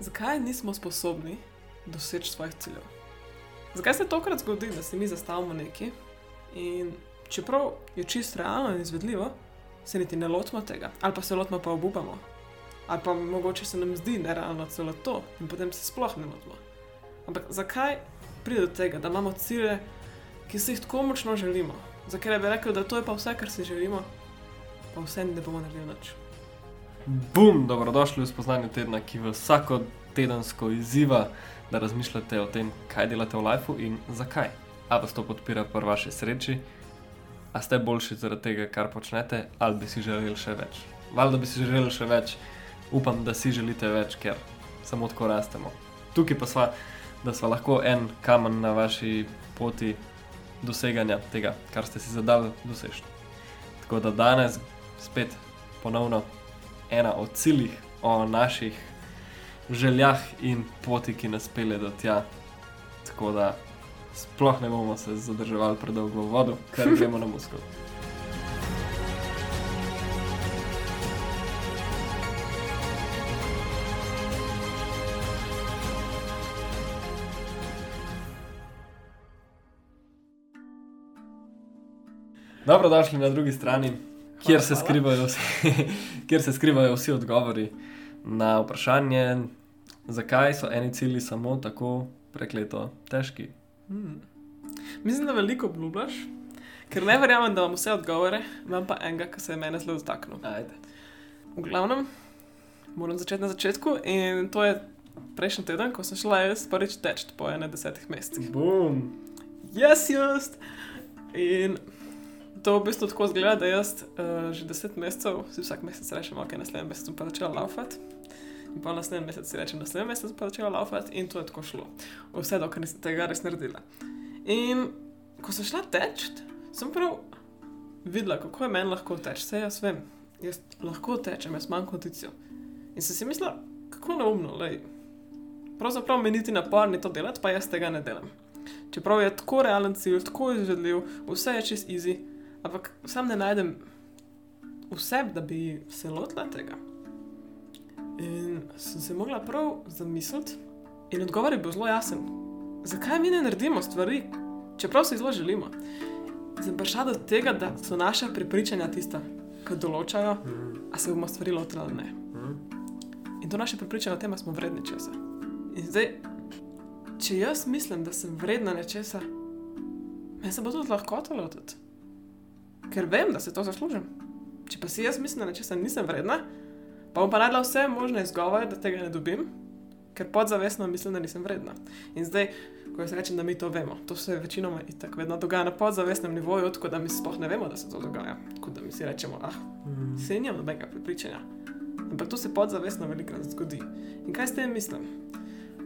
zakaj nismo sposobni doseči svojih ciljev? Zakaj se tokrat zgodi, da si mi zastavimo nekaj in čeprav je čisto realno in izvedljivo, se niti ne lotimo tega, ali pa se lotimo pa obupamo, ali pa mogoče se nam zdi nerealno celo to in potem se sploh ne lotimo. Ampak zakaj pride do tega, da imamo cilje, ki si jih tako močno želimo? Zakaj bi rekel, da to je pa vse, kar si želimo, pa vse ne bomo naredili nič. Bum, dobrodošli v spoznanju tedna, ki vas vsako tedensko izziva, da razmišljate o tem, kaj delate v lifeu in zakaj. A vas to podpira pri vaši sreči, a ste boljši zaradi tega, kar počnete, ali bi si želeli še več. Valjda bi si želeli še več, upam, da si želite več, ker samo tako rastemo. Tukaj pa sva, da sva lahko en kamen na vaši poti doseganja tega, kar ste si zadali doseči. Tako da danes spet ponovno ena od ciljih o naših željah in poti, ki nas pele do tja. Tako da sploh ne bomo se zadrževali predolgo v vodu, ker gremo na muskul. Dobrodošli na drugi strani, kjer se, hvala. skrivajo vsi, kjer se skrivajo vsi odgovori na vprašanje, zakaj so eni cilji samo tako prekleto težki. Hmm. Mislim, da veliko obljubljaš, ker ne verjamem, da imam vse odgovore, imam pa enega, ki se je mene zelo dotaknil. Ajde. V glavnem, moram začeti na začetku in to je prejšnji teden, ko sem šla jaz prvič teč po enem desetih mesecih. Bum. Jaz, jaz! In to v bistvu tako zgleda, da jaz uh, že deset mesecev si vsak mesec rečem, ok, naslednji mesec bom pa začela laufati. In pa naslednji mesec si rečem, naslednji mesec bom pa začela laufati in to je tako šlo. Vse dokler nisem tega res naredila. In ko sem šla teč, sem prav videla, kako je meni lahko teč. Vse jaz vem, jaz lahko tečem, jaz imam kondicijo. In sem si mislila, kako neumno, lej. Pravzaprav mi niti napor ni to delati, pa jaz tega ne delam. Čeprav je tako realen cilj, tako izvedljiv, vse je čist easy, ampak sam ne najdem vse, da bi se lotila tega. In sem se mogla prav zamisliti, in odgovor je bil zelo jasen. Zakaj mi ne naredimo stvari, čeprav si jih zelo želimo? Sem prišla do tega, da so naša prepričanja tista, ki določajo, ali se bomo stvari lotili ali ne. In to naše prepričanje o tem, da smo vredni česa. In zdaj, če jaz mislim, da sem vredna nečesa, me se bo tudi lahko to lotiti. Ker vem, da se to zaslužim. Če pa si jaz mislim, da nečesa nisem vredna, pa bom pa naredila vse možne izgovore, da tega ne dobim, ker podzavestno mislim, da nisem vredna. In zdaj, ko jaz rečem, da mi to vemo, to se večinoma itak vedno dogaja na podzavestnem nivoju, tako da mi sploh ne vemo, da se to dogaja. Tako da mi si rečemo, ah, se nimam nobenega prepričanja. Ampak to se podzavestno velikokrat zgodi. In kaj s tem mislim?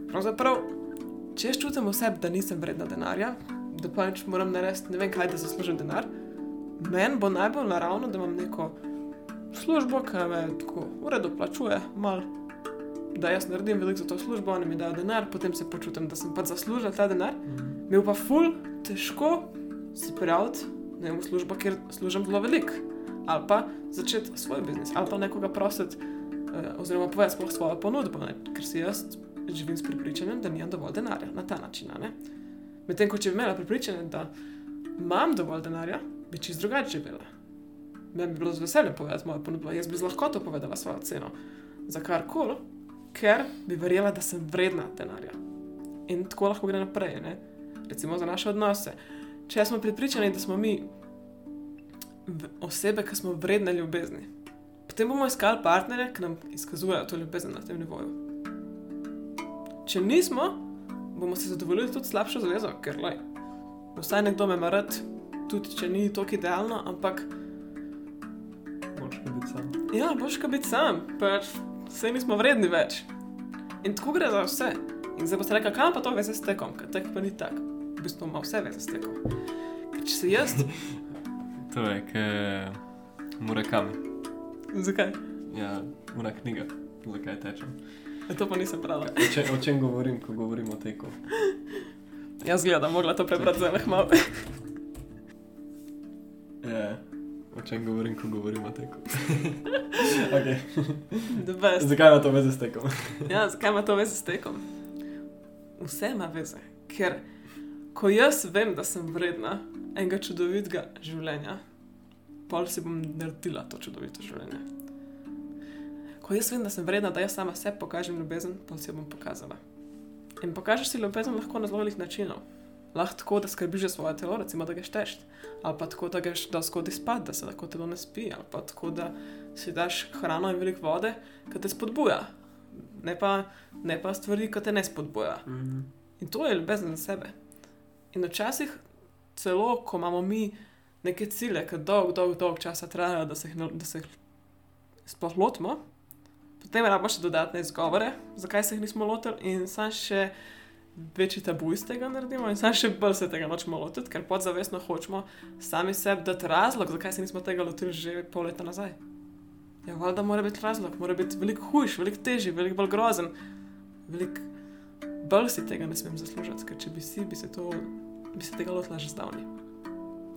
Pravzaprav, če jaz čutim v sebi, da nisem vredna denarja, da pač moram narediti ne vem kaj, da zaslužim denar, meni bo najbolj naravno, da imam neko službo, ki me tako v redu plačuje, malo, da jaz naredim veliko za to službo, oni mi dajo denar, potem se počutim, da sem pač zaslužila ta denar. Mi je pa ful težko se prijaviti na eno službo, kjer služim zelo veliko. Ali pa začeti svoj biznis, ali pa nekoga prositi, eh, oziroma povedati sploh svojo ponudbo, ne? ker si jaz živim s prepričanjem, da nimam dovolj denarja na ta način. Medtem ko če bi imela prepričanje, da imam dovolj denarja, bi čist drugače živela. Meni bi bilo z veseljem povedati mojo ponudbo, jaz bi z lahkoto povedala svojo ceno za karkoli, ker bi verjela, da sem vredna denarja. In tako lahko gre naprej, ne? recimo za naše odnose. Če smo pripričani, da smo mi osebe, ki smo vredne ljubezni, potem bomo iskali partnerje, ki nam izkazujejo to ljubezen na tem nivoju. Če nismo, bomo se zadovoljili tudi slabšo zvezo, ker lej, vsaj nekdo me mara, tudi če ni tako idealno, ampak Moč biti sam. ja, boš kaj biti sam, pač vse nismo vredni več. In tako gre za vse. In zdaj boste rekli, kam pa to veze s tekom, ker tek pa ni tak. V bistvu ima vse veze s tekom. Ker če se jaz, To je, kot Murakami. zakaj? Ja, una knjiga, zakaj tečem. E, to pa nisem brala. O, če, o čem govorim, ko govorim o teku? Jaz gledam, mogla to prebrati zelo malo. čem če govorim, ko govorimo o teku. okay. Zakaj ima to veze s tekom? Ja, zakaj ima to veze s tekom? Vse ima veze, ker ko jaz vem, da sem vredna enega čudovitega življenja, pol si bom naredila to čudovito življenje. Ko jaz vem, da sem vredna, da jaz sama sebi pokažem ljubezen, pa si jo bom pokazala. In pokažeš si ljubezen lahko na zelo velikih načinov. Lahko tako, da skrbiš za svoje telo, recimo, da ga šteš, ali pa tako, da ga da skodi spad, da se lahko telo ne spi, ali pa tako, da si daš hrano in veliko vode, ki te spodbuja, ne pa, ne pa stvari, ki te ne spodbuja. Mhm. In to je ljubezen za sebe. In včasih, celo ko imamo mi neke cilje, ki dolg, dolg, dolg časa trajajo, da se jih, da se jih sploh lotimo, potem imamo še dodatne izgovore, zakaj se jih nismo lotili, in sam še večji tabu iz tega naredimo, in sam še bolj se tega nočemo lotiti, ker podzavestno hočemo sami sebi dati razlog, zakaj se nismo tega lotili že pol leta nazaj. Ja, valjda mora biti razlog, mora biti veliko hujši, veliko težji, veliko bolj grozen, veliko bolj si tega ne smem zaslužiti, ker če bi si, bi se, to, bi se tega lotila že zdavni.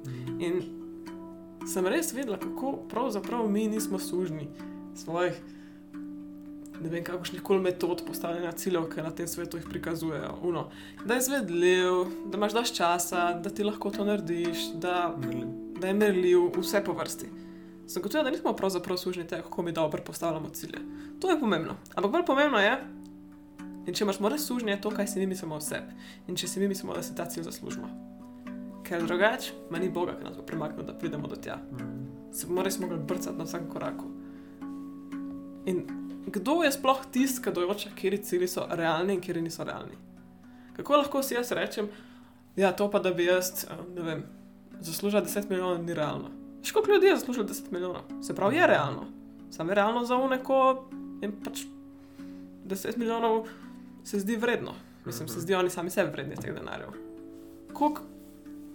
Mhm. In sem res videla, kako pravzaprav mi nismo sužni svojih, ne vem, kakšnih koli metod postavljanja ciljev, ki na tem svetu jih prikazujejo. Uno, da je izvedljiv, da imaš dovolj časa, da ti lahko to narediš, da, da je merljiv, vse po vrsti. Gotovila, da nismo pravzaprav sužni tega, kako mi dobro postavljamo cilje. To je pomembno. Ampak bolj pomembno je, in če imaš more sužnje, je to, kaj si mi mislimo o sebi. In če si mi mislimo, da si ta cilj zaslužimo. Ker drugače, manj Boga, ki nas bo premaknil, da pridemo do tja. Mhm. Se bomo res mogli brcati na vsakem koraku. In kdo je sploh tisti, ki določa, kateri cilji so realni in kateri niso realni? Kako lahko si jaz rečem, ja, to pa da bi jaz, eh, ne vem, zaslužila 10 milijonov, ni realno. Še koliko ljudi je zaslužilo 10 milijonov? Se pravi, je realno. Samo je realno za uneko in pač 10 milijonov se zdi vredno. Mislim, se zdi oni sami sebi vredni teh denarjev. Koliko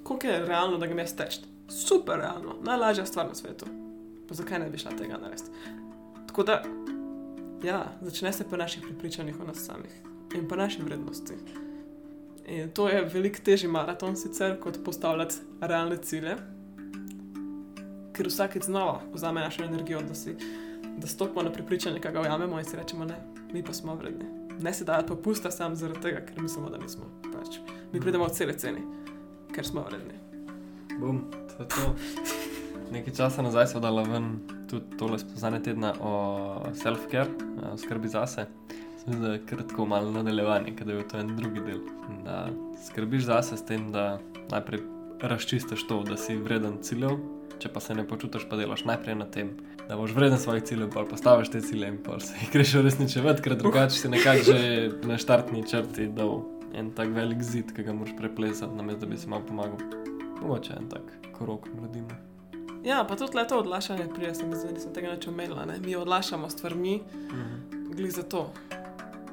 koliko je realno, da ga mi jaz tečem? Super realno, najlažja stvar na svetu. Pa zakaj ne bi šla tega narediti? Tako da, ja, začne se po naših prepričanjih o nas samih in po naši vrednosti. In to je veliko težji maraton sicer, kot postavljati realne cilje, ker vsakeč znova vzame našo energijo, da, si, da stopimo na prepričanje, ki ga ujamemo in si rečemo, ne, mi pa smo vredni. Ne se dajati popusta sam zaradi tega, ker mislimo, da nismo. Pač. Mi pridemo v cele ceni, ker smo vredni. Bum, to je to. Nekaj časa nazaj smo dali ven tudi tole spoznanje tedna o self-care, o skrbi zase. Mislim, da je kratko malo nadaljevanje, ker je to en drugi del. Da skrbiš zase s tem, da najprej razčistiš to, da si vreden ciljev, če pa se ne počutiš, pa delaš najprej na tem, da boš vreden svojih ciljev, pa postaviš te cilje in pa se jih greš uresničevati, ker drugače si nekako že na štartni črti dal en tak velik zid, ki ga moraš preplesati, namesto da bi si malo pomagal. Mogoče en tak krok naredimo. Ja, pa tudi le to odlašanje, prije sem zdaj nisem tega več omenila. Ne? Mi odlašamo stvarmi, Mhm. glih za to,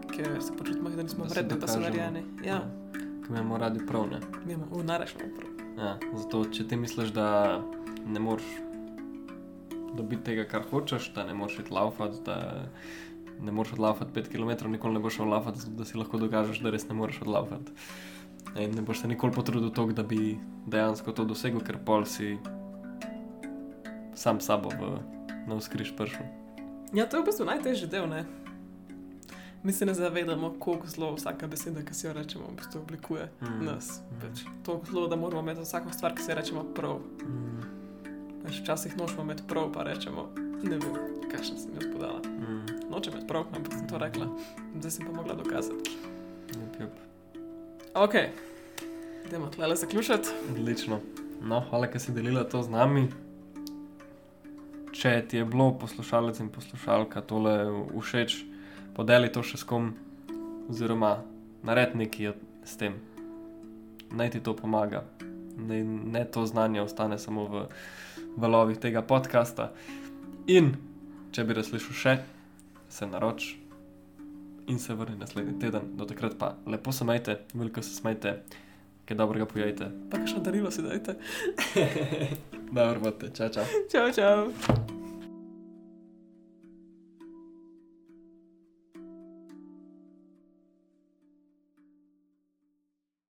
ker se počutimo, da nismo vredni, da so narejeni. Ja, Ki imamo radi prav, ne? mi imamo, v narešimo prav. Ja, zato, če ti misliš, da ne moreš dobiti tega, kar hočeš, da ne moreš iti laufati, da ne moreš odlaufati 5 km, nikoli ne boš šel laufati, zato da si lahko dokažeš, da res ne moreš odlaufati. In ne boš se nikoli potrudil toliko, da bi dejansko to dosegel, ker pol si sam sabo v, na vzkriž prišel. Ja, to je v bistvu najtežji del. Ne? Mi se ne zavedamo, koliko zelo vsaka beseda, ki si jo rečemo, v bistvu oblikuje Mm. nas. Mm. Pač, toliko zelo, da moramo imeti vsako stvar, ki si jo rečemo, prav. Mm. Pač, včasih nočemo imeti prav, pa rečemo, ne vem, kakšno sem jaz podala. Mm. Nočem imeti prav, ampak sem to rekla. Zdaj sem pa mogla dokazati. Jup, jup. Ok, idemo tle zaključiti. Odlično. No, hvala, ker si delila to z nami. Če ti je bilo poslušalec in poslušalka tole všeč, podeli to še s kom, oziroma naredi nekaj s tem. Naj ti to pomaga. Ne, ne to znanje ostane samo v valovih tega podcasta. In če bi razslišal še, se naroč in se vrni naslednji teden. Do takrat pa lepo se majte, veliko se smejte, kaj dobrega pojejte. Pa kakšno darilo si dajte. Dobro, bote, čau, čau. Čau, čau.